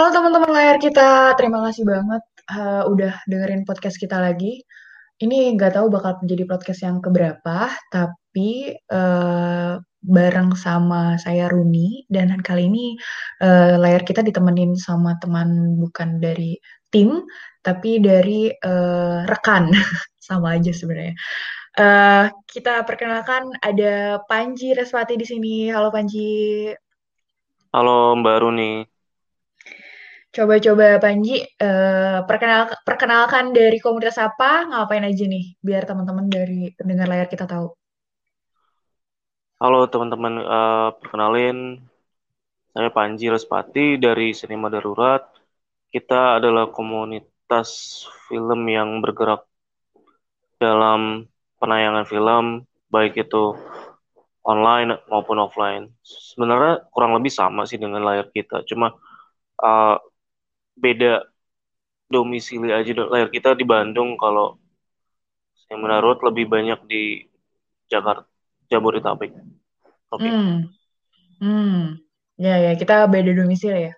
Halo teman-teman layar kita, terima kasih banget uh, udah dengerin podcast kita lagi. Ini nggak tahu bakal menjadi podcast yang keberapa, tapi uh, bareng sama saya Runi dan kali ini uh, layar kita ditemenin sama teman bukan dari tim, tapi dari uh, rekan, sama aja sebenarnya. Uh, kita perkenalkan ada Panji Reswati di sini. Halo Panji. Halo Mbak Runi. Coba-coba Panji uh, perkenal perkenalkan dari komunitas apa, ngapain aja nih, biar teman-teman dari pendengar layar kita tahu. Halo teman-teman, uh, perkenalin saya Panji Respati dari Sinema Darurat. Kita adalah komunitas film yang bergerak dalam penayangan film, baik itu online maupun offline. Sebenarnya kurang lebih sama sih dengan layar kita, cuma uh, beda domisili aja layar kita di Bandung kalau yang menurut lebih banyak di Jakarta Jabodetabek. Oke. Okay. Hmm. hmm. Ya ya kita beda domisili ya.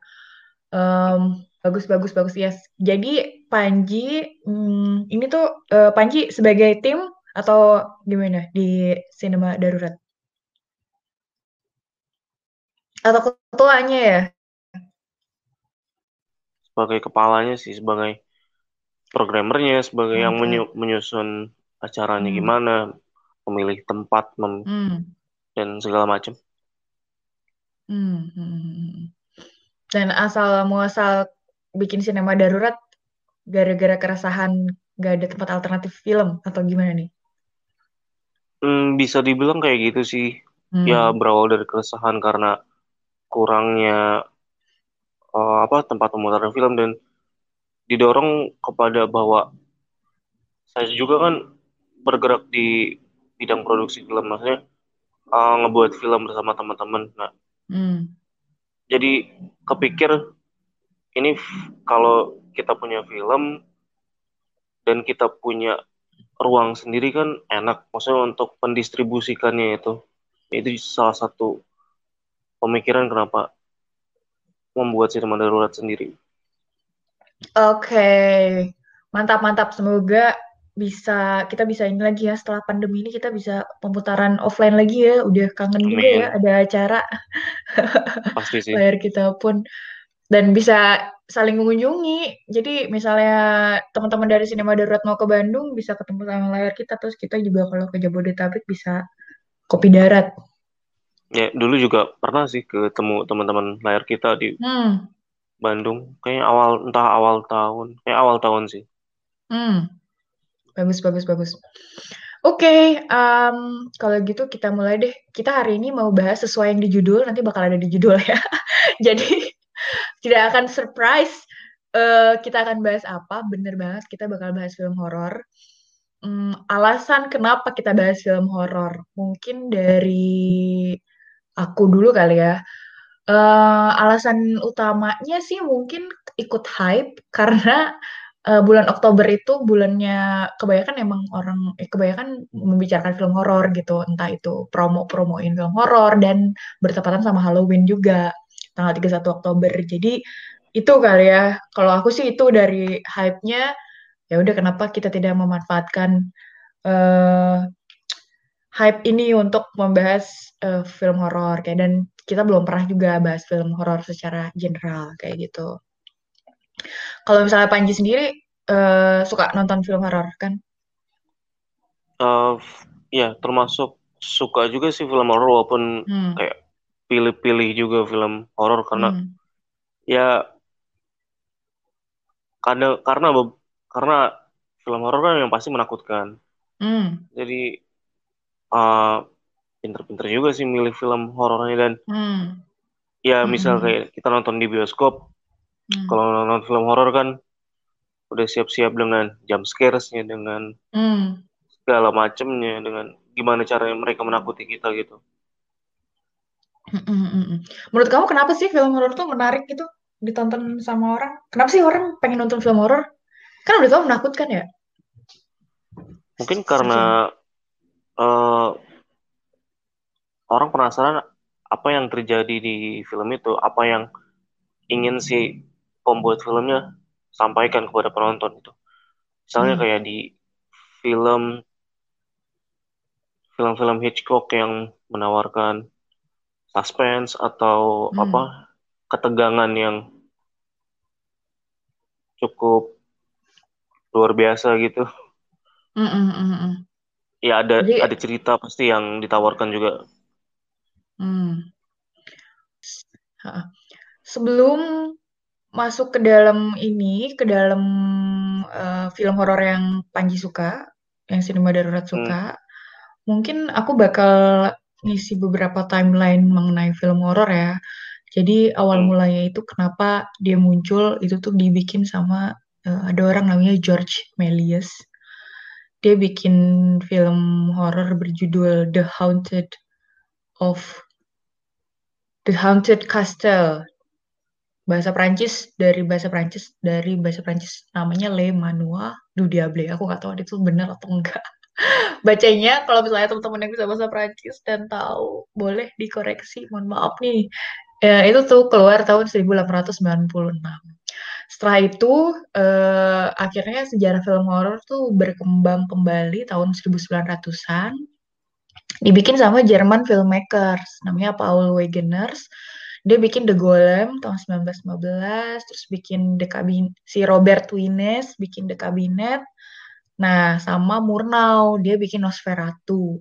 Um, bagus bagus bagus yes. Jadi Panji hmm, ini tuh uh, Panji sebagai tim atau gimana di sinema darurat? Atau ketuanya ya? Sebagai kepalanya sih sebagai programmernya sebagai okay. yang menyu menyusun acaranya hmm. gimana memilih tempat mem hmm. dan segala macam hmm, dan asal muasal bikin sinema darurat gara-gara keresahan gak ada tempat alternatif film atau gimana nih hmm, bisa dibilang kayak gitu sih hmm. ya berawal dari keresahan karena kurangnya uh, apa tempat pemutaran film dan didorong kepada bahwa saya juga kan bergerak di bidang produksi film maksudnya uh, ngebuat film bersama teman-teman nah hmm. jadi kepikir ini kalau kita punya film dan kita punya ruang sendiri kan enak maksudnya untuk pendistribusikannya itu itu salah satu pemikiran kenapa membuat sinema darurat sendiri. Oke, okay. mantap mantap. Semoga bisa kita bisa ini lagi ya setelah pandemi ini kita bisa pemutaran offline lagi ya. Udah kangen juga ya ada acara. Pasti sih. Layar kita pun dan bisa saling mengunjungi. Jadi misalnya teman-teman dari Sinema Darurat mau ke Bandung bisa ketemu sama layar kita terus kita juga kalau ke Jabodetabek bisa kopi darat. Ya, dulu juga pernah sih ketemu teman-teman layar kita di hmm. Bandung. Kayaknya awal entah awal tahun, kayak awal tahun sih. Hmm. Bagus, bagus, bagus. Oke, okay, um, kalau gitu kita mulai deh. Kita hari ini mau bahas sesuai yang di judul, nanti bakal ada di judul ya. Jadi tidak akan surprise uh, kita akan bahas apa. Bener banget, kita bakal bahas film horor. Um, alasan kenapa kita bahas film horor, mungkin dari aku dulu kali ya. Uh, alasan utamanya sih mungkin ikut hype karena uh, bulan Oktober itu bulannya kebanyakan emang orang eh, kebanyakan membicarakan film horor gitu, entah itu promo-promoin film horor dan bertepatan sama Halloween juga tanggal 31 Oktober. Jadi itu kali ya. Kalau aku sih itu dari hype-nya ya udah kenapa kita tidak memanfaatkan uh, hype ini untuk membahas uh, film horor kayak dan kita belum pernah juga bahas film horor secara general kayak gitu. Kalau misalnya Panji sendiri uh, suka nonton film horor kan? Uh, ya termasuk suka juga sih film horor walaupun hmm. kayak pilih-pilih juga film horor karena hmm. ya karena karena karena film horor kan yang pasti menakutkan. Hmm. Jadi uh, pinter-pinter juga sih milih film horornya dan hmm. ya misal hmm. kayak kita nonton di bioskop hmm. kalau nonton film horor kan udah siap-siap dengan jump scares-nya dengan hmm. segala macemnya dengan gimana caranya mereka menakuti kita gitu. Hmm, hmm, Menurut kamu kenapa sih film horor tuh menarik gitu ditonton sama orang? Kenapa sih orang pengen nonton film horor? Kan udah tau menakutkan ya. Mungkin karena uh, orang penasaran apa yang terjadi di film itu, apa yang ingin si pembuat filmnya sampaikan kepada penonton itu. Misalnya hmm. kayak di film film-film Hitchcock yang menawarkan suspense atau hmm. apa ketegangan yang cukup luar biasa gitu. Mm -mm, Ya ada Jadi, ada cerita pasti yang ditawarkan juga. Hmm. Sebelum masuk ke dalam ini, ke dalam uh, film horor yang Panji suka, yang Sinema Darurat suka, hmm. mungkin aku bakal ngisi beberapa timeline mengenai film horor ya. Jadi awal hmm. mulanya itu kenapa dia muncul itu tuh dibikin sama uh, ada orang namanya George Melius. Dia bikin film horor berjudul The Haunted of The Haunted Castle. Bahasa Prancis dari bahasa Prancis dari bahasa Prancis namanya Le Manoir du Diable. Aku nggak tahu itu benar atau enggak. Bacanya kalau misalnya teman-teman yang bisa bahasa Prancis dan tahu boleh dikoreksi. Mohon maaf nih. Ya, itu tuh keluar tahun 1896. Setelah itu eh, akhirnya sejarah film horor tuh berkembang kembali tahun 1900-an dibikin sama Jerman filmmakers namanya Paul Wegeners. Dia bikin The Golem tahun 1915 terus bikin The Cabinet si Robert Wines bikin The Cabinet. Nah sama Murnau dia bikin Nosferatu.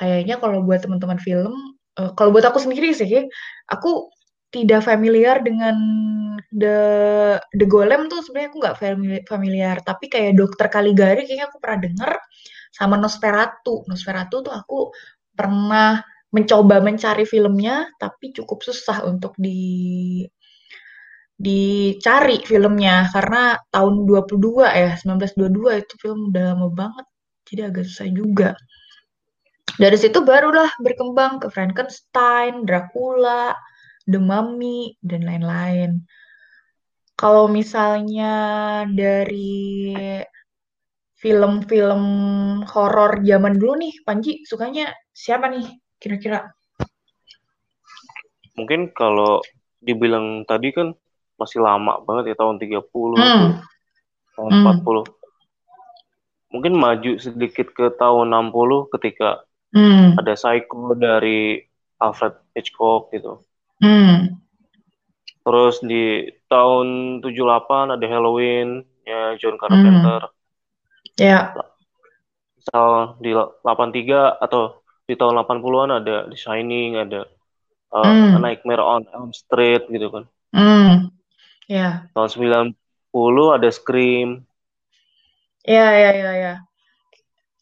Kayaknya kalau buat teman-teman film uh, kalau buat aku sendiri sih aku tidak familiar dengan The The Golem tuh sebenarnya aku nggak familiar tapi kayak Dokter Caligari kayaknya aku pernah denger sama Nosferatu. Nosferatu tuh aku pernah mencoba mencari filmnya tapi cukup susah untuk di dicari filmnya karena tahun 22 ya 1922 itu film udah lama banget jadi agak susah juga dari situ barulah berkembang ke Frankenstein, Dracula, The Mummy dan lain-lain. Kalau misalnya dari film-film horor zaman dulu nih, Panji sukanya siapa nih kira-kira? Mungkin kalau dibilang tadi kan masih lama banget ya tahun 30 hmm. tahun hmm. 40. Mungkin maju sedikit ke tahun 60 ketika hmm. ada Psycho dari Alfred Hitchcock gitu. Hmm. Terus di tahun 78 ada Halloween ya John Carpenter. Hmm. Ya. Misal di 83 atau di tahun 80-an ada The Shining, ada uh, mm. Nightmare on Elm Street gitu kan. Mm. Ya. Yeah. Tahun 90 ada Scream. Ya, ya, ya, ya.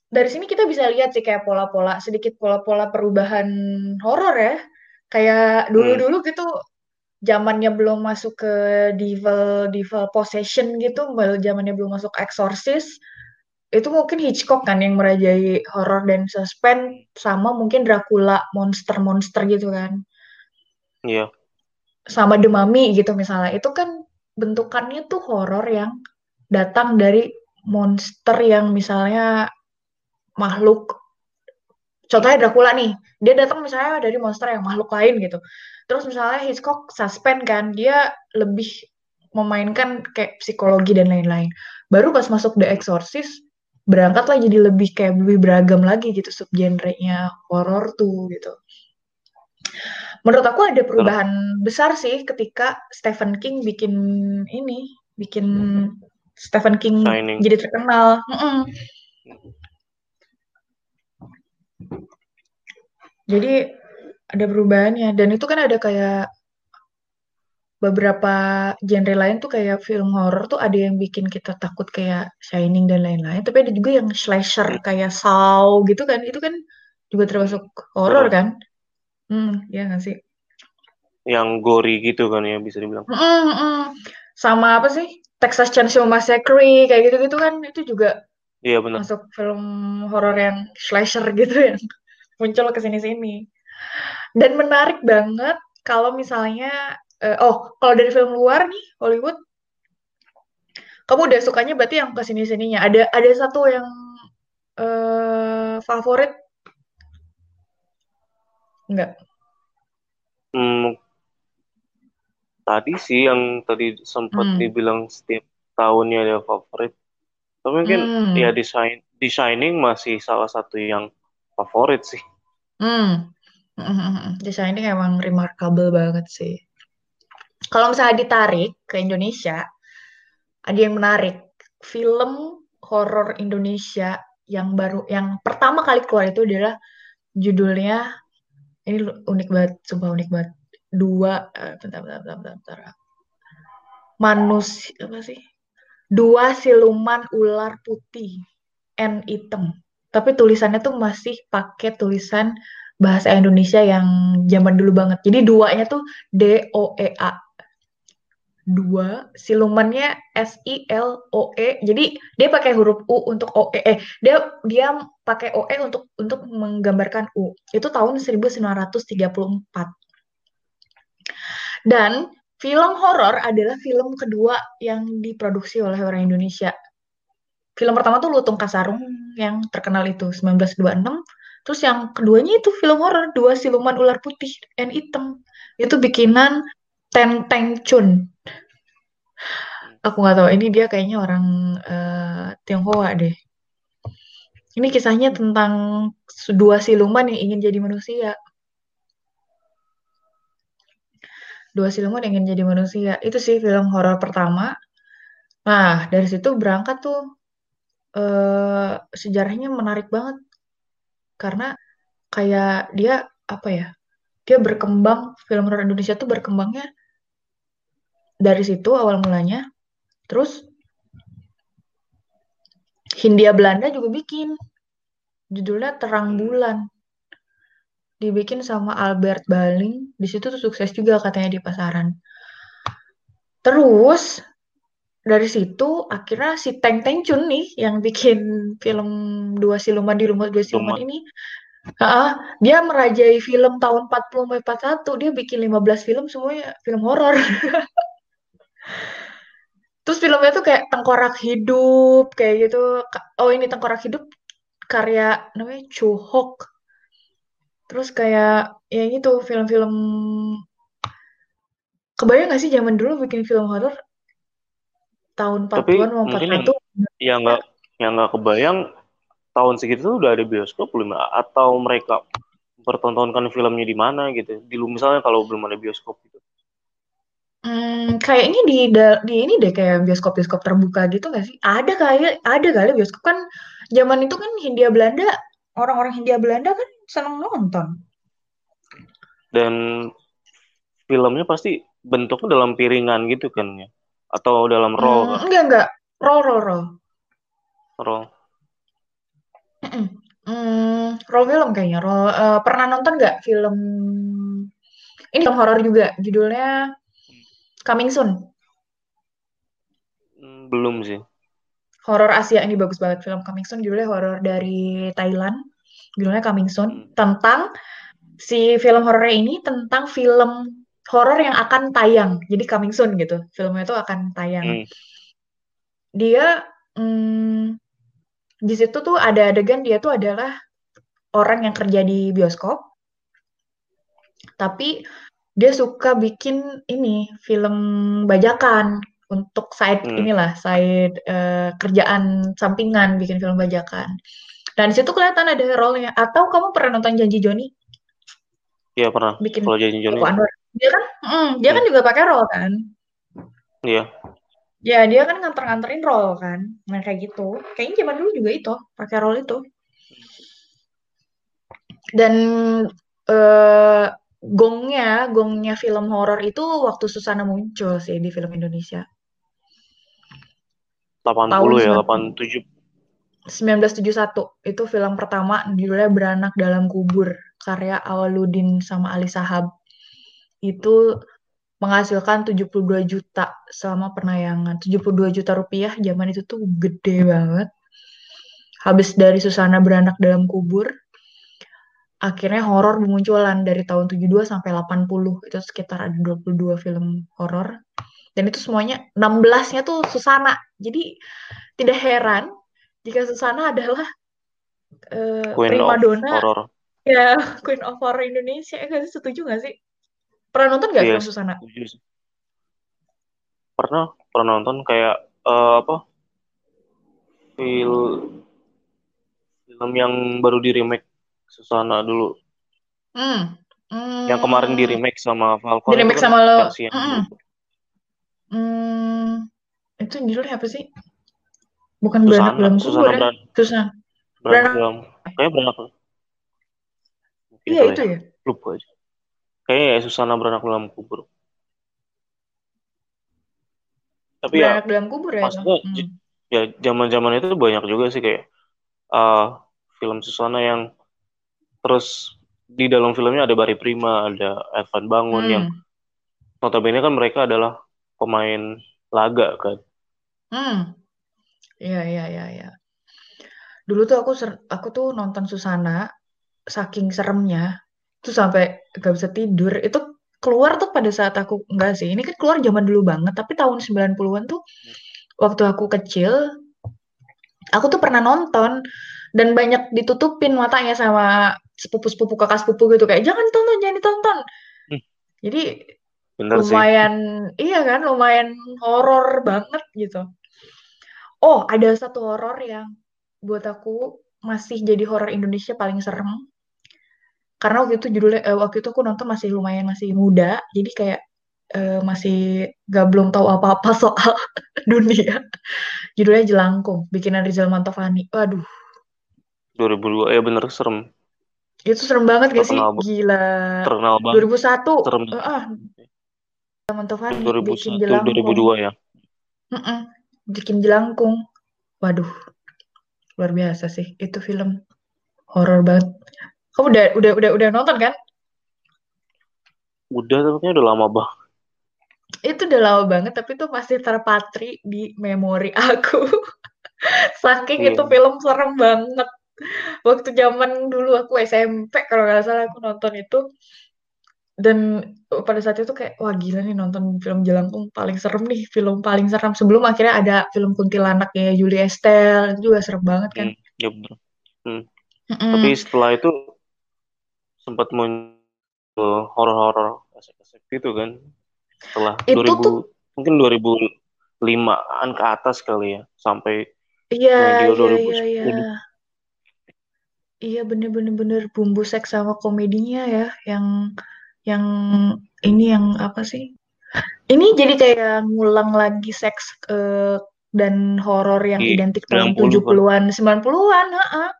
Dari sini kita bisa lihat sih kayak pola-pola, sedikit pola-pola perubahan horor ya. Kayak dulu-dulu hmm. gitu zamannya belum masuk ke devil devil possession gitu, zamannya belum masuk exorcist itu mungkin Hitchcock kan yang merajai horor dan suspense sama mungkin Dracula monster-monster gitu kan. Iya. Yeah. Sama The Mummy gitu misalnya. Itu kan bentukannya tuh horor yang datang dari monster yang misalnya makhluk contohnya Dracula nih dia datang misalnya dari monster yang makhluk lain gitu terus misalnya Hitchcock suspend kan dia lebih memainkan kayak psikologi dan lain-lain baru pas masuk The Exorcist berangkat lah jadi lebih kayak lebih beragam lagi gitu subgenrenya horor tuh gitu. Menurut aku ada perubahan besar sih ketika Stephen King bikin ini, bikin Stephen King Shining. jadi terkenal. Mm -mm. Jadi ada perubahannya dan itu kan ada kayak beberapa genre lain tuh kayak film horror tuh ada yang bikin kita takut kayak Shining dan lain-lain, tapi ada juga yang slasher kayak Saw gitu kan, itu kan juga termasuk horror kan? Hmm, ya nggak sih? Yang gory gitu kan ya bisa dibilang. Mm -mm. Sama apa sih? Texas Chainsaw Massacre kayak gitu-gitu kan itu juga Iya benar. masuk film horor yang slasher gitu yang muncul ke sini-sini. Dan menarik banget kalau misalnya uh, oh kalau dari film luar nih Hollywood kamu udah sukanya berarti yang ke sini sininya ada ada satu yang uh, favorit enggak hmm, tadi sih yang tadi sempat Hmm. dibilang setiap tahunnya ada favorit. Tapi mungkin ya Hmm. desain The Shining masih salah satu yang favorit sih. Hmm. Hmm. Desainnya emang remarkable banget sih. Kalau misalnya ditarik ke Indonesia, ada yang menarik. Film horor Indonesia yang baru, yang pertama kali keluar itu adalah judulnya ini unik banget, sumpah unik banget. Dua, uh, bentar, bentar, bentar, bentar, bentar. Manusia apa sih? Dua siluman ular putih and hitam. Tapi tulisannya tuh masih pakai tulisan bahasa Indonesia yang zaman dulu banget. Jadi duanya tuh D O E A. Dua silumannya S I L O E. Jadi dia pakai huruf U untuk O E. Eh, dia dia pakai O E untuk untuk menggambarkan U. Itu tahun 1934. Dan film horor adalah film kedua yang diproduksi oleh orang Indonesia. Film pertama tuh Lutung Kasarung yang terkenal itu 1926. Terus yang keduanya itu film horor dua siluman ular putih dan hitam. Itu bikinan Ten Teng Chun. Aku nggak tahu ini dia kayaknya orang uh, Tionghoa deh. Ini kisahnya tentang dua siluman yang ingin jadi manusia. Dua siluman yang ingin jadi manusia. Itu sih film horor pertama. Nah, dari situ berangkat tuh uh, sejarahnya menarik banget. Karena kayak dia apa ya? Dia berkembang film horor Indonesia tuh berkembangnya dari situ awal mulanya. Terus Hindia Belanda juga bikin judulnya Terang Bulan. Dibikin sama Albert Baling. Di situ tuh sukses juga katanya di pasaran. Terus dari situ akhirnya si Teng Teng Chun nih yang bikin film Dua Siluman di Rumah Dua Siluman Luman. ini uh, dia merajai film tahun 40 41 dia bikin 15 film semuanya film horor. Terus filmnya tuh kayak tengkorak hidup kayak gitu. Oh ini tengkorak hidup karya namanya Chuhok terus kayak ya gitu film-film. Kebayang gak sih zaman dulu bikin film horor tahun 40-an mau 41 yang nggak yang nggak kebayang tahun segitu tuh udah ada bioskop belum atau mereka pertontonkan filmnya di mana gitu di misalnya kalau belum ada bioskop gitu Hmm, kayaknya di, di ini deh kayak bioskop-bioskop terbuka gitu gak sih? Ada kali, ada kali bioskop kan zaman itu kan Hindia Belanda, orang-orang Hindia Belanda kan seneng nonton. Dan filmnya pasti bentuknya dalam piringan gitu kan ya? Atau dalam roll? Hmm, enggak, enggak. Roll, roll, roll. Roll. Hmm, roll film kayaknya. Roll, uh, pernah nonton nggak film ini film horor juga, judulnya Coming Soon. Hmm, belum sih. Horor Asia ini bagus banget film Coming Soon judulnya horor dari Thailand. Judulnya Coming Soon hmm. tentang si film horornya ini tentang film horor yang akan tayang. Jadi Coming Soon gitu. Filmnya itu akan tayang. Hmm. Dia hmm, di situ tuh ada adegan dia tuh adalah orang yang kerja di bioskop. Tapi dia suka bikin ini film bajakan untuk side hmm. inilah side uh, kerjaan sampingan bikin film bajakan. Dan di situ kelihatan ada role-nya. Atau kamu pernah nonton Janji Joni? Iya pernah. Bikin Kalau Janji Joni. Dia kan, mm, dia hmm. kan juga pakai role kan? Iya. Ya dia kan nganter-nganterin role kan, nah kayak gitu. Kayaknya zaman dulu juga itu pakai role itu. Dan uh, gongnya, gongnya film horor itu waktu Susana muncul sih di film Indonesia. 80 Tahun ya, 87. 1971 itu film pertama judulnya Beranak dalam Kubur karya Awaludin sama Ali Sahab. Itu menghasilkan 72 juta selama penayangan. 72 juta rupiah zaman itu tuh gede banget. Habis dari Susana Beranak dalam Kubur, akhirnya horor bermunculan dari tahun 72 sampai 80 itu sekitar ada 22 film horor dan itu semuanya 16-nya tuh Susana jadi tidak heran jika Susana adalah uh, primadona horror. ya Queen of Horror Indonesia sih setuju gak sih pernah nonton gak yes, film Susana pernah pernah nonton kayak uh, apa film film yang baru di remake Susana dulu Hmm. yang kemarin di Hmm. remake sama Falcon Di remake kan sama lo. dulu. Hmm. Itu judulnya apa sih? Bukan Susana beranak dalam Susana kubur ya? beran Susana. beranak Beranak. dalam kayak beranak mungkin Iya itu ya ya. lupa aja kayak ya Susana beranak dalam kubur tapi ya dalam kubur ya maksudnya Hmm. ya zaman-zaman itu banyak juga sih kayak uh, film Susana yang terus di dalam filmnya ada Barry Prima, ada Evan Bangun yang Hmm. notabene kan mereka adalah pemain laga kan. Hmm. Iya iya iya iya. Dulu tuh aku ser- aku tuh nonton Susana saking seremnya tuh sampai gak bisa tidur. Itu keluar tuh pada saat aku enggak sih. Ini kan keluar zaman dulu banget, tapi tahun 90-an tuh waktu aku kecil, aku tuh pernah nonton dan banyak ditutupin matanya sama sepupu-sepupu kakak sepupu gitu kayak jangan tonton, jangan ditonton. Hmm, Jadi bener sih. lumayan iya kan, lumayan horor banget gitu. Oh, ada satu horor yang buat aku masih jadi horor Indonesia paling serem. Karena waktu itu judulnya eh, waktu itu aku nonton masih lumayan masih muda, jadi kayak eh, masih gak belum tahu apa-apa soal dunia. Judulnya Jelangkung, bikinan Rizal Mantovani. Waduh, 2002 ya bener serem. itu serem banget gak sih? Terkenal Gila. terkenal banget 2001, serem. ah, Rizal Mantovani bikin 2001 Jelangkung. 2002 ya. Mm-mm, bikin Jelangkung. Waduh, luar biasa sih. Itu film horor banget. Kamu udah udah udah udah nonton kan? Udah tapi kayaknya udah lama banget. Itu udah lama banget, tapi itu masih terpatri di memori aku. Saking Iya. itu film serem banget. Waktu zaman dulu aku SMP, kalau nggak salah aku nonton itu. Dan pada saat itu kayak, wah gila nih nonton film Jelangkung paling serem nih, film paling serem. Sebelum akhirnya ada film Kuntilanak ya, Julie Estelle, itu juga serem banget kan. Hmm, ya bener. Hmm. Mm-mm. Tapi setelah itu sempat muncul horor-horor esek-esek gitu kan. Setelah Itu 2000 tuh, mungkin 2005-an ke atas kali ya sampai iya, iya, iya, 2010. iya. Iya bener-bener bener bumbu seks sama komedinya ya, yang yang ini yang apa sih? Ini jadi kayak ngulang lagi seks eh, dan horor yang identik tahun 90 kan. 70-an, 90-an, heeh.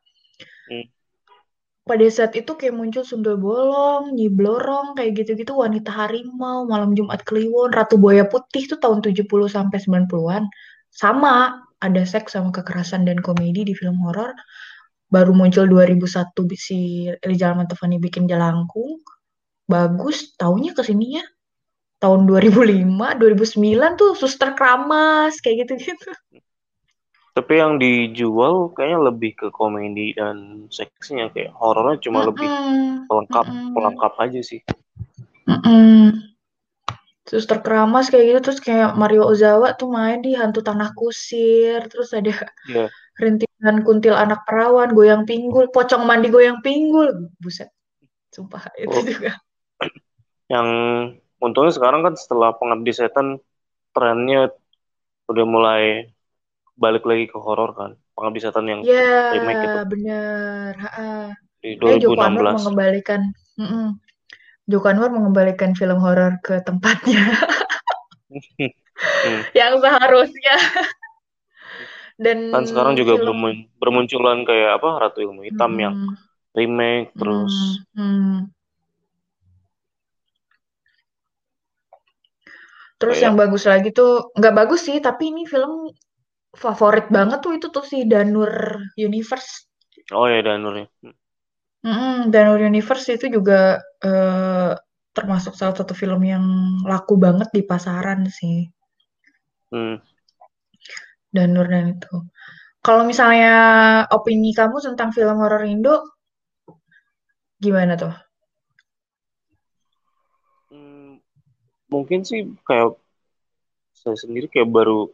Pada saat itu kayak muncul Sundel Bolong, Nyi Blorong, kayak gitu-gitu, Wanita Harimau, Malam Jumat Kliwon, Ratu Buaya Putih itu tahun 70 sampai 90-an. Sama, ada seks sama kekerasan dan komedi di film horor. Baru muncul 2001 si Rizal Mantovani bikin Jelangkung. Bagus, taunya ke sininya tahun 2005, 2009 tuh Suster Kramas, kayak gitu-gitu. Tapi yang dijual kayaknya lebih ke komedi dan seksnya kayak horornya cuma lebih Mm-mm, pelengkap mm-mm, pelengkap aja sih. mm-mm. Suster Kramas kayak gitu terus kayak Mario Ozawa tuh main di Hantu Tanah Kusir terus ada Iya. rintihan kuntil anak perawan goyang pinggul pocong mandi goyang pinggul buset sumpah itu Oh, juga yang untungnya sekarang kan setelah Pengabdi Setan trennya udah mulai balik lagi ke horor kan. Pengabdi Setan yang ya remake itu bener Ha-ha. di eh Joko Anwar 2016. mengembalikan mm-mm. Joko Anwar mengembalikan film horor ke tempatnya Hmm. yang seharusnya dan Kan sekarang juga film bermun- bermunculan kayak apa Ratu Ilmu Hitam yang mm-mm, remake terus mm, mm. Terus yang bagus lagi tuh nggak bagus sih, tapi ini film favorit banget tuh itu tuh si Danur Universe. oh ya Danur ya. Mm-mm, Danur Universe itu juga eh, termasuk salah satu film yang laku banget di pasaran sih. Hmm. Danur dan itu. Kalau misalnya opini kamu tentang film horor Indo gimana tuh? Hmm, mungkin sih kayak saya sendiri kayak baru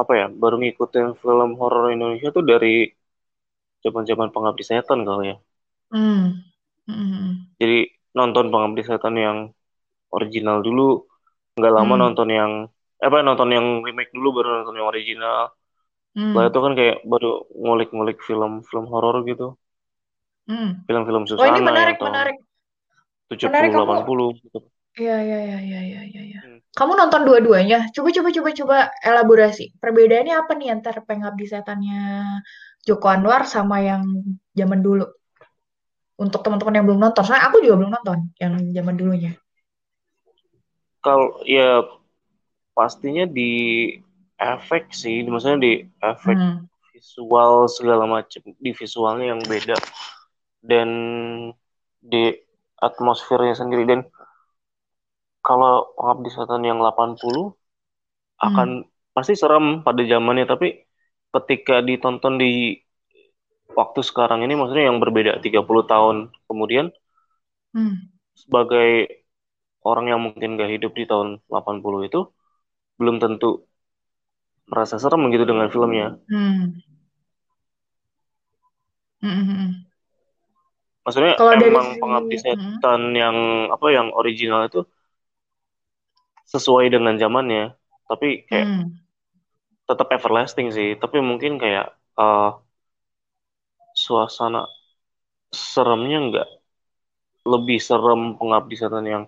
apa ya baru ngikutin film horor Indonesia tuh dari zaman-zaman Pengabdi Setan kali ya. Hmm. Mm-mm. Jadi nonton Pengabdi Setan yang original dulu nggak lama Hmm. nonton yang apa nonton yang remake dulu baru nonton yang original setelah Hmm. itu kan kayak baru ngulik-ngulik film-film horor gitu Hmm. film-film Oh ini Susana menarik, menarik. 70 Menarik. 80 gitu. Iya, iya, iya, iya, iya, iya. Ya. Hmm. Kamu nonton dua-duanya. Coba, coba, coba, coba elaborasi. Perbedaannya apa nih antara Pengabdi Setannya Joko Anwar sama yang zaman dulu? Untuk teman-teman yang belum nonton. Soalnya aku juga belum nonton yang zaman dulunya. Kalau ya pastinya di efek sih, maksudnya di efek Hmm. visual segala macam, di visualnya yang beda dan di atmosfernya sendiri dan kalau Pengabdi Setan yang 80 akan pasti seram pada zamannya tapi ketika ditonton di waktu sekarang ini maksudnya yang berbeda 30 tahun kemudian Hmm. sebagai orang yang mungkin gak hidup di tahun 80 itu belum tentu merasa serem gitu dengan filmnya. Hmm. Hmm, hmm, hmm. Maksudnya Kalau dari emang sisi- Pengabdi Hmm. Setan yang apa yang original itu sesuai dengan zamannya, tapi kayak Hmm. tetap everlasting sih. Tapi mungkin kayak eh, suasana seremnya nggak lebih serem Pengabdi Setan yang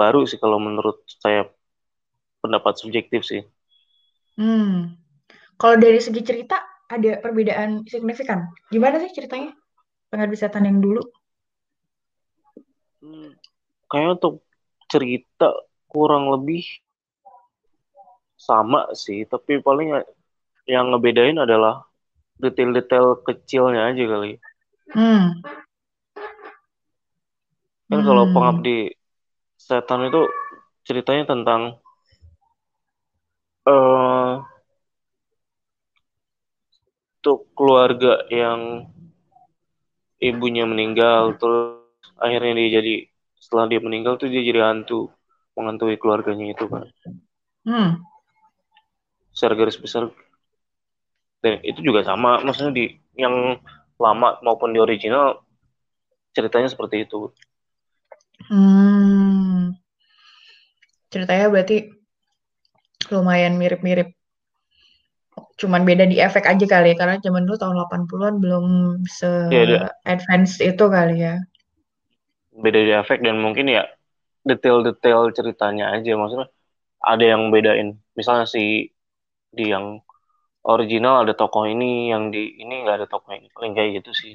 baru sih kalau menurut saya pendapat subjektif sih. Hmm. Kalau dari segi cerita ada perbedaan signifikan. Gimana sih ceritanya? Pengabdi Setan yang dulu? Hmm, kayaknya untuk cerita kurang lebih sama sih, tapi paling yang ngebedain adalah detail-detail kecilnya aja kali. Hmm. Kan kalau Hmm. Pengabdi Setan itu ceritanya tentang eh untuk keluarga yang ibunya meninggal, terus akhirnya dia jadi setelah dia meninggal tuh dia jadi hantu menghantui keluarganya itu kan. Hmm. Secara garis besar dan itu juga sama, maksudnya di yang lama maupun di original ceritanya seperti itu. Hmm. Ceritanya berarti lumayan mirip-mirip. Cuman beda di efek aja kali ya, karena zaman dulu tahun 80-an belum Ya, ada se-advance itu kali ya. beda di efek dan mungkin ya detail-detail ceritanya aja maksudnya ada yang bedain misalnya si di yang original ada tokoh ini yang di ini nggak ada tokoh ini paling kayak gitu sih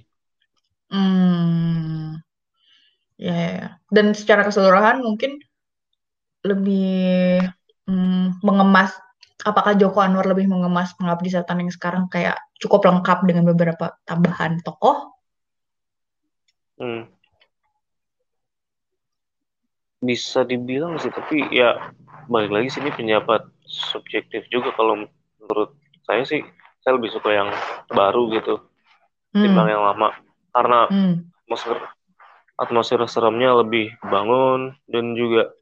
Hmm. Ya, ya, ya. Dan secara keseluruhan mungkin lebih hmm, mengemas, apakah Joko Anwar lebih mengemas Pengabdi Setan yang sekarang kayak cukup lengkap dengan beberapa tambahan tokoh? hmm. Bisa dibilang sih tapi ya balik lagi sini pendapat subjektif juga kalau menurut saya sih saya lebih suka yang baru gitu timbang Hmm. yang lama karena Hmm. atmosfer atmosfer seremnya lebih bangun dan juga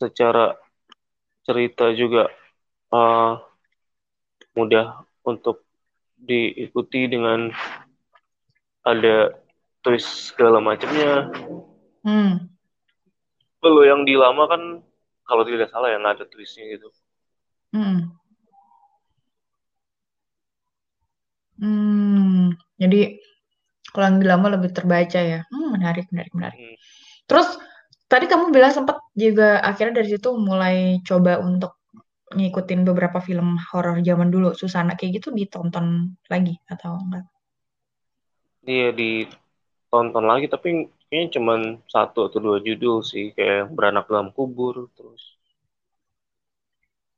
secara cerita juga uh, mudah untuk diikuti dengan ada twist segala macamnya. Hmm. Kalau yang di lama kan kalau tidak salah ya nggak ada twistnya gitu. Hmm. Hmm. Jadi kalau yang di lama lebih terbaca ya. Hmm, menarik, menarik, menarik. Hmm. Terus tadi kamu bilang sempat juga akhirnya dari situ mulai coba untuk ngikutin beberapa film horor zaman dulu, Susana kayak gitu ditonton lagi atau enggak? Dia ditonton lagi tapi kayaknya cuma satu atau dua judul sih kayak beranak dalam kubur terus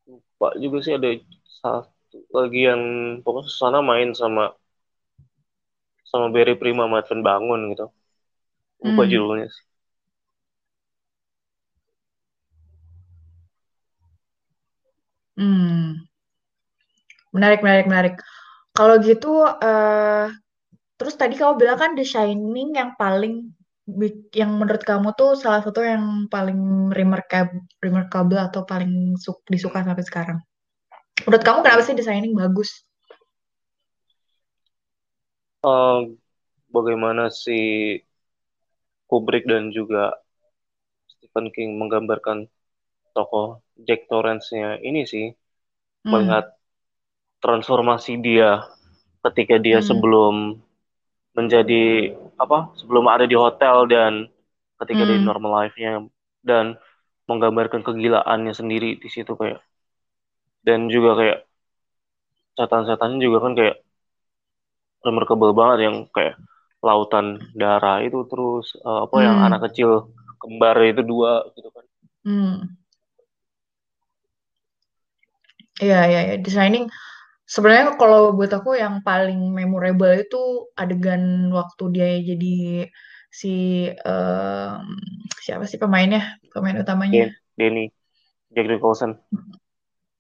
lupa juga sih ada satu lagi yang pokoknya sana main sama sama Barry Prima Advent Bangun gitu lupa Hmm. judulnya sih. Hmm. Menarik, menarik, menarik. Kalau gitu, eh terus tadi kamu bilang kan The Shining yang paling yang menurut kamu tuh salah satu yang paling remarkable, remarkable atau paling su- disuka sampai sekarang. Menurut kamu kenapa sih The Shining bagus? Eh, bagaimana si Kubrick dan juga Stephen King menggambarkan tokoh Jack Torrance-nya ini sih Hmm. melihat transformasi dia ketika dia Hmm. sebelum menjadi apa sebelum ada di hotel dan ketika di Hmm. normal life-nya dan menggambarkan kegilaannya sendiri di situ kayak dan juga kayak setan-setannya juga kan kayak remarkable banget yang kayak lautan darah itu terus eh, apa yang Hmm. anak kecil kembar itu dua gitu kan Hmm. Iya, iya, iya. The Shining sebenarnya kalau buat aku yang paling memorable itu adegan waktu dia jadi si em, siapa sih pemainnya? Pemain utamanya. Den Denny Jack Nicholson.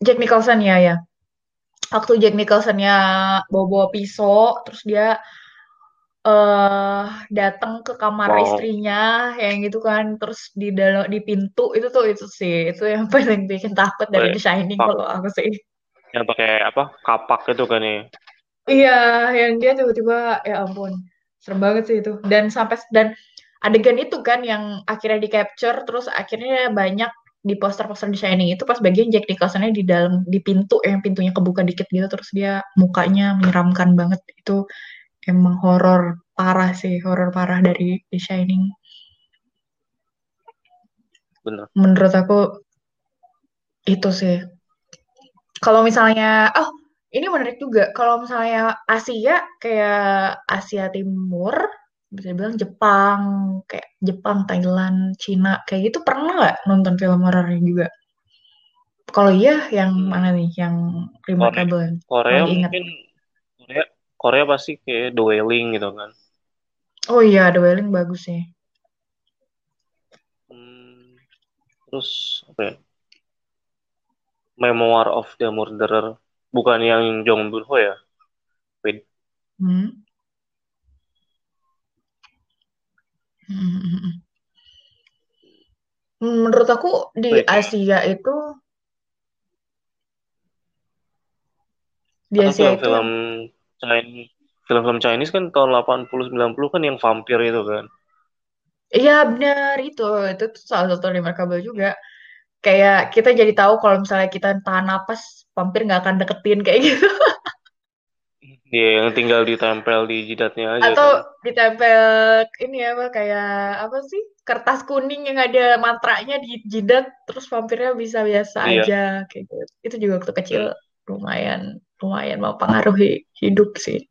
Jack Nicholson ya, ya. Waktu Jack Nicholsonnya bawa-bawa pisau, terus dia eh datang ke kamar mau istrinya yang gitu kan. Terus di dalam di pintu itu tuh itu sih. Itu yang paling bikin takut dari The Shining kalau aku sih yang pakai apa kapak itu kan ya? Iya yang dia tiba-tiba ya ampun serem banget sih itu. Dan sampai dan adegan itu kan yang akhirnya di capture terus akhirnya banyak di poster-poster The Shining itu pas bagian Jack Nicholsonnya di dalam di pintu yang pintunya kebuka dikit gitu terus dia mukanya menyeramkan banget. Itu emang horor parah sih horor parah dari The Shining. Bener. Menurut aku itu sih kalau misalnya oh ini menarik juga. Kalau misalnya Asia kayak Asia Timur bisa bilang Jepang kayak Jepang Thailand Cina kayak gitu pernah nggak nonton film horornya juga? Kalau iya yang Hmm. mana nih? Yang Korea remarkable Korea ingat. mungkin Korea Korea pasti kayak The Wailing gitu kan. Oh iya The Wailing bagus sih. Hmm, terus apa ya Memoir of the Murderer bukan yang Jong Bun Ho ya Wait, hmm. Hmm. Menurut aku di wait. Asia itu di Asia itu film-film yang Chinese film-film Chinese kan tahun 80 90 kan yang vampir itu kan iya benar itu itu salah satu remarkable juga kayak kita jadi tahu kalau misalnya kita tahan napas vampir nggak akan deketin kayak gitu. Dia yang tinggal ditempel di jidatnya aja atau kan. ditempel ini apa kayak apa sih kertas kuning yang ada mantranya di jidat terus vampirnya bisa biasa iya. aja kayak gitu. Itu juga waktu kecil Hmm. lumayan lumayan mempengaruhi hidup sih.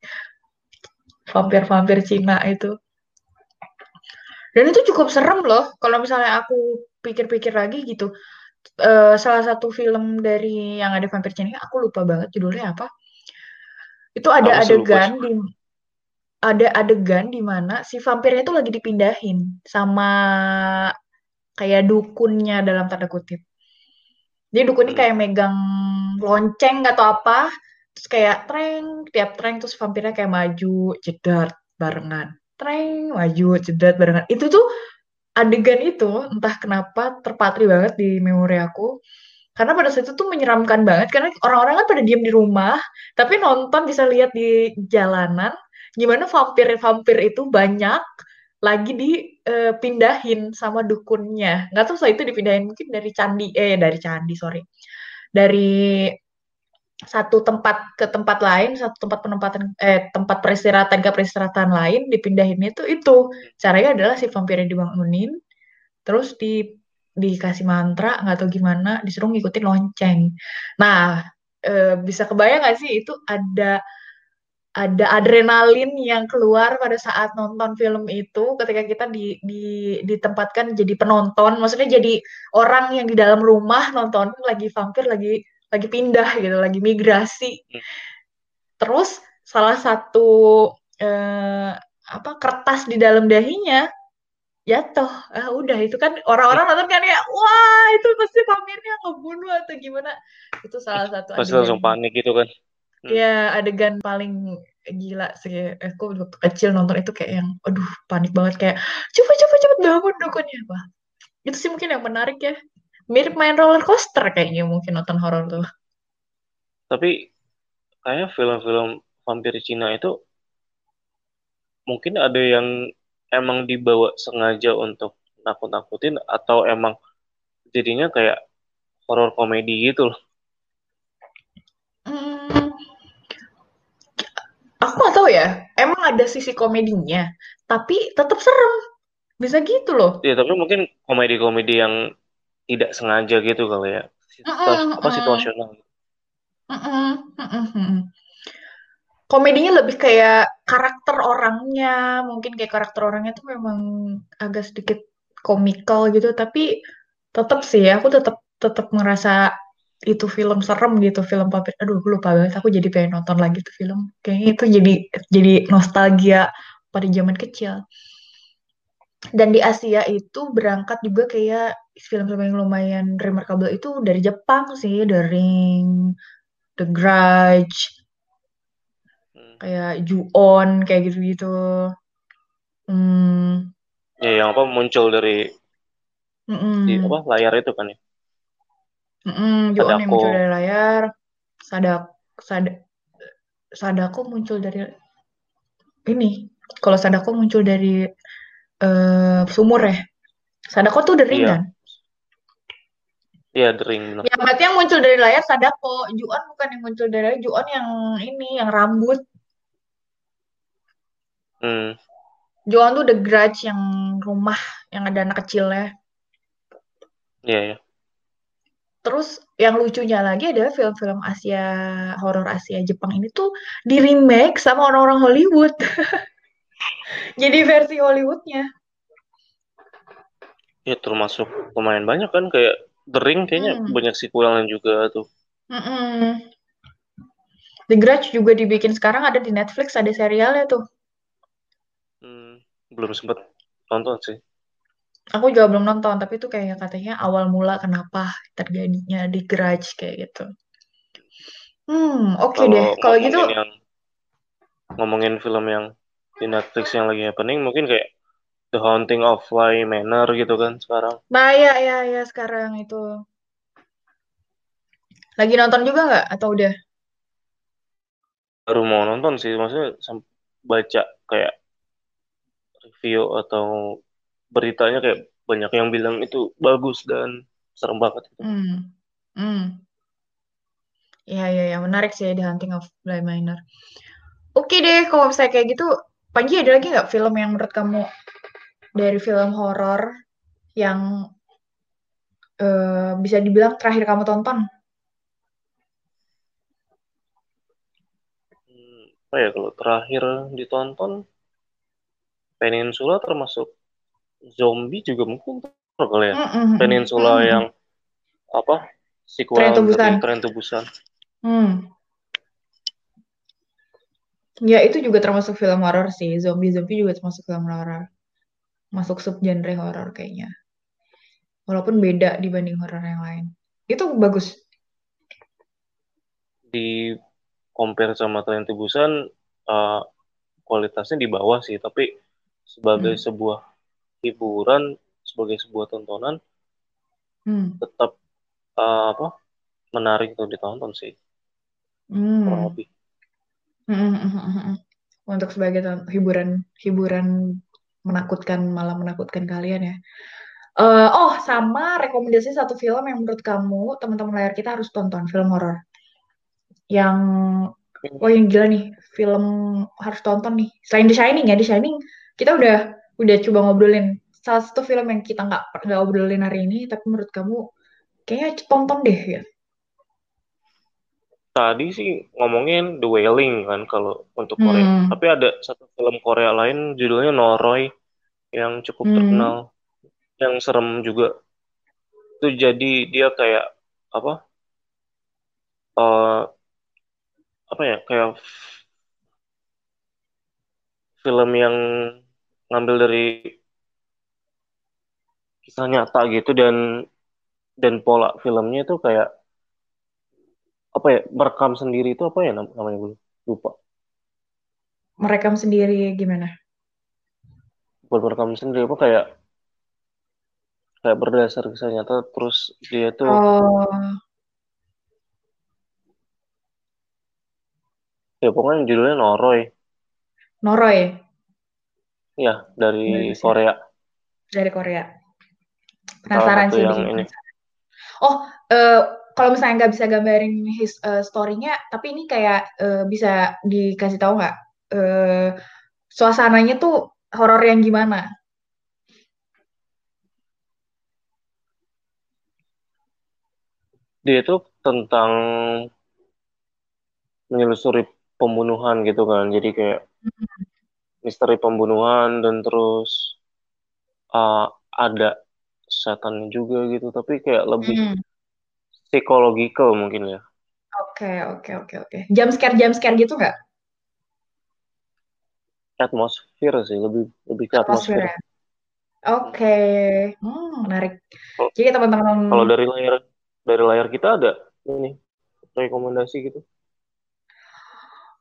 Vampir-vampir Cina itu. Dan itu cukup serem loh kalau misalnya aku pikir-pikir lagi gitu Eh, salah satu film dari yang ada vampir Cina aku lupa banget judulnya apa itu ada aku adegan di ada adegan di mana si vampirnya itu lagi dipindahin sama kayak dukunnya dalam tanda kutip. Jadi dukunnya Hmm. kayak megang lonceng atau apa, terus kayak treng, tiap treng terus vampirnya kayak maju, jedar barengan. Treng, maju, jedar barengan. Itu tuh adegan itu entah kenapa terpatri banget di memori aku. Karena pada saat itu tuh menyeramkan banget karena orang-orang kan pada diem di rumah, tapi nonton bisa lihat di jalanan gimana vampir-vampir itu banyak lagi dipindahin sama dukunnya. Nggak tahu setelah itu dipindahin mungkin dari candi, eh dari candi, sorry. Dari satu tempat ke tempat lain, satu tempat penempatan, eh tempat peristirahatan ke peristirahatan lain, dipindahin itu itu. Caranya adalah si vampirnya dibangunin, terus di dikasih mantra nggak tahu gimana disuruh ngikutin lonceng nah e, bisa kebayang nggak sih itu ada ada adrenalin yang keluar pada saat nonton film itu ketika kita di, di ditempatkan jadi penonton maksudnya jadi orang yang di dalam rumah nonton lagi vampir lagi lagi pindah gitu lagi migrasi. Terus salah satu eh, apa kertas di dalam dahinya jatuh. Ah udah itu kan orang-orang nonton kan ya wah itu pasti vampirnya ngebunuh atau gimana. Itu salah satu pasti langsung panik gitu kan. Hmm. ya adegan paling gila sih. Aku waktu kecil nonton itu kayak yang aduh panik banget. Kayak coba coba coba bangun dukunnya. Wah itu sih mungkin yang menarik ya mirip main roller coaster kayaknya mungkin nonton horor tuh tapi kayaknya film-film vampir Cina itu mungkin ada yang emang dibawa sengaja untuk nakut-nakutin atau emang jadinya kayak horor komedi gitu loh. Hmm, aku nggak tahu ya. Emang ada sisi komedinya, tapi tetap serem. Bisa gitu loh. Ya tapi mungkin komedi-komedi yang tidak sengaja gitu kali ya. Mm-mm, Apa mm. situasional. Mm-mm, mm-mm, mm. Komedinya lebih kayak karakter orangnya, mungkin kayak karakter orangnya tuh memang agak sedikit komikal gitu, tapi tetap sih aku tetap tetap ngerasa itu film serem gitu, film puppet. Aduh, aku lupa banget. Aku jadi pengen nonton lagi tuh film. Kayaknya itu jadi jadi nostalgia pada zaman kecil. Dan di Asia itu berangkat juga kayak film-film yang lumayan remarkable itu dari Jepang sih, The Ring, The Grudge, Hmm. kayak Ju-on, kayak gitu-gitu. Hmm, Ya yang apa muncul dari di mm-mm, apa layar itu kan ya. mm-mm, Ju-on yang muncul dari layar, Sadak, Sad, Sadako muncul dari ini. Kalau Sadako muncul dari eh, sumur ya. Sadako tuh The Ring Iya. kan? Iya The Ring. Ya, berarti yang muncul dari layar Sadako. Ju-on bukan yang muncul dari layar. Ju-on yang ini, yang rambut. Hmm. Ju-on tuh The Grudge yang rumah, yang ada anak kecilnya. Iya ya. Terus yang lucunya lagi adalah film-film Asia, horor Asia Jepang ini tuh di remake sama orang-orang Hollywood. Jadi versi Hollywoodnya. Ya termasuk lumayan banyak kan kayak The Ring kayaknya Hmm. banyak sequelnya juga tuh. Mm-mm. The Grudge juga dibikin sekarang ada di Netflix, ada serialnya tuh. Hmm. Belum sempet nonton sih. Aku juga belum nonton, tapi itu kayak katanya awal mula kenapa terjadinya di Grudge kayak gitu. Hmm, oke deh. Kalau gitu, ngomongin yang ngomongin film yang di Netflix yang lagi happening mungkin kayak The Haunting of Bly Manor gitu kan sekarang. nah ya ya ya sekarang itu lagi nonton juga nggak atau udah? Baru mau nonton sih maksudnya baca kayak review atau beritanya kayak banyak yang bilang itu bagus dan serem banget itu. Hmm, hmm. Ya ya ya menarik sih The Hunting of Bly Manor. Oke deh, kalau misalnya kayak gitu, Panji ada lagi nggak film yang menurut kamu dari film horor yang eh, bisa dibilang terakhir kamu tonton? Hmm, apa ya kalau terakhir ditonton Peninsula termasuk zombie juga mungkin kali ya. Mm, mm, Peninsula mm, mm. yang apa sequel Tren to Busan. dari Tren to Busan. Hmm. Ya itu juga termasuk film horor sih. Zombie-zombie juga termasuk film horor. Masuk subgenre horor kayaknya. Walaupun beda dibanding horor yang lain. Itu bagus. Di compare sama Tren to Busan uh, kualitasnya di bawah sih, tapi sebagai Hmm. sebuah hiburan, sebagai sebuah tontonan Hmm. tetap uh, apa menarik untuk ditonton sih kurang Hmm. lebih. Hmm, hmm. Untuk sebagai hiburan hiburan menakutkan malah menakutkan kalian ya. Eh, oh, sama rekomendasi satu film yang menurut kamu teman-teman layar kita harus tonton film horor. Yang oh yang gila nih film harus tonton nih. Selain The Shining ya, The Shining kita udah udah coba ngobrolin salah satu film yang kita nggak nggak obrolin hari ini, tapi menurut kamu kayaknya tonton deh ya. Tadi sih ngomongin The Wailing kan kalau untuk Korea, Hmm. tapi ada satu film Korea lain judulnya Noroi yang cukup Hmm. terkenal, yang serem juga. Itu jadi dia kayak apa? eh apa ya kayak film yang ngambil dari kisah nyata gitu dan dan pola filmnya itu kayak apa ya merekam sendiri itu apa ya nam- namanya gue lupa Merekam sendiri gimana? bukan merekam sendiri apa kayak kayak berdasar kisah nyata terus dia tuh Oh, ya pokoknya judulnya Noroi Noroi ya dari ya. Korea dari Korea. Penasaran sih yang ini. Oh, uh, kalau misalnya nggak bisa gambarin his uh, story-nya, tapi ini kayak uh, bisa dikasih tahu nggak uh, suasananya tuh horor yang gimana? Dia itu tentang menyelusuri pembunuhan gitu kan. Jadi kayak hmm. misteri pembunuhan dan terus uh, ada setan juga gitu. Tapi kayak lebih hmm. Psikologikal mungkin ya. Oke, okay, oke, okay, oke, okay, oke. Okay. Jam scare, jam scare gitu nggak? Atmosfer sih, lebih lebih ke atmosfer. atmosfer. Ya? Oke, okay. hmm, menarik. Jadi teman-teman. Kalau dari layar dari layar kita ada ini rekomendasi gitu?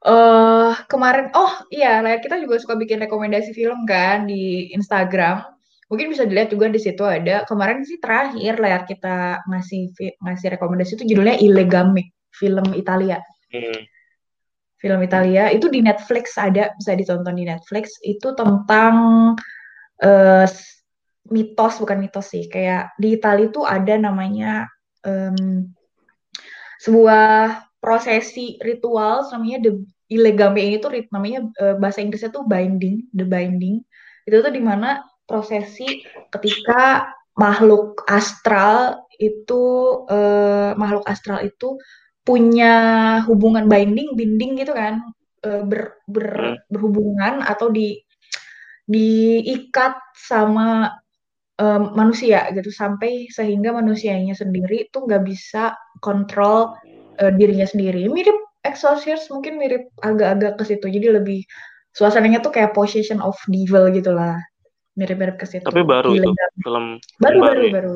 Uh, kemarin, oh iya, layar kita juga suka bikin rekomendasi film kan di Instagram. Mungkin bisa dilihat juga di situ ada. Kemarin sih terakhir layar kita ngasih ngasih rekomendasi itu judulnya Illegame, film Italia. Hmm. Film Italia itu di Netflix ada, bisa ditonton di Netflix. Itu tentang uh, mitos, bukan mitos sih. Kayak di Italia itu ada namanya um, sebuah prosesi ritual namanya the ilegame ini tuh namanya uh, bahasa Inggrisnya tuh binding, the binding. Itu tuh di mana prosesi ketika makhluk astral itu uh, makhluk astral itu punya hubungan binding, binding gitu kan, uh, ber, ber, hmm. berhubungan atau di diikat sama um, manusia gitu sampai sehingga manusianya sendiri tuh nggak bisa kontrol uh, dirinya sendiri. Mirip Exorcist mungkin mirip agak-agak ke situ. Jadi lebih suasananya tuh kayak possession of devil gitu lah. Mirip-mirip ke situ. Tapi baru itu film baru baru baru, baru.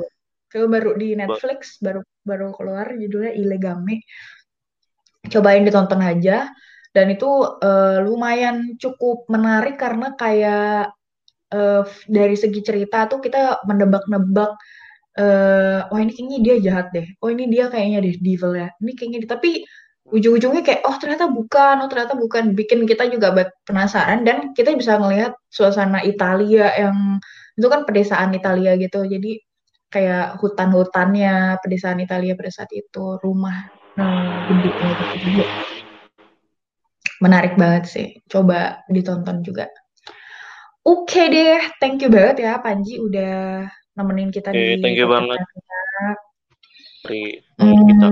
Film baru di Netflix baru baru keluar judulnya Illegame. Cobain ditonton aja dan itu uh, lumayan cukup menarik karena kayak uh, dari segi cerita tuh kita menebak-nebak uh, oh ini kayaknya dia jahat deh oh ini dia kayaknya deh devil ya ini kayaknya dia. tapi ujung-ujungnya kayak oh ternyata bukan oh ternyata bukan bikin kita juga penasaran dan kita bisa melihat suasana Italia yang itu kan pedesaan Italia gitu jadi kayak hutan-hutannya pedesaan Italia pada saat itu rumah nah, gitu juga menarik banget sih coba ditonton juga oke okay deh thank you banget ya Panji udah nemenin kita okay, di thank you banget kita. hmm. kita.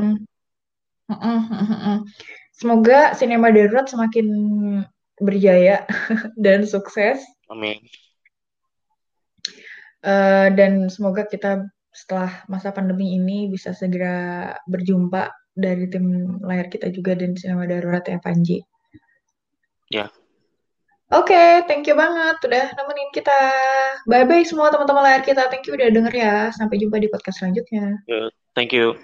Semoga sinema darurat semakin berjaya dan sukses. Amin. Uh, dan semoga kita setelah masa pandemi ini bisa segera berjumpa dari tim layar kita juga dan sinema darurat ya Panji. Ya. Oke, okay, thank you banget udah nemenin kita. Bye-bye semua teman-teman layar kita. Thank you udah denger ya. Sampai jumpa di podcast selanjutnya. Yeah, thank you.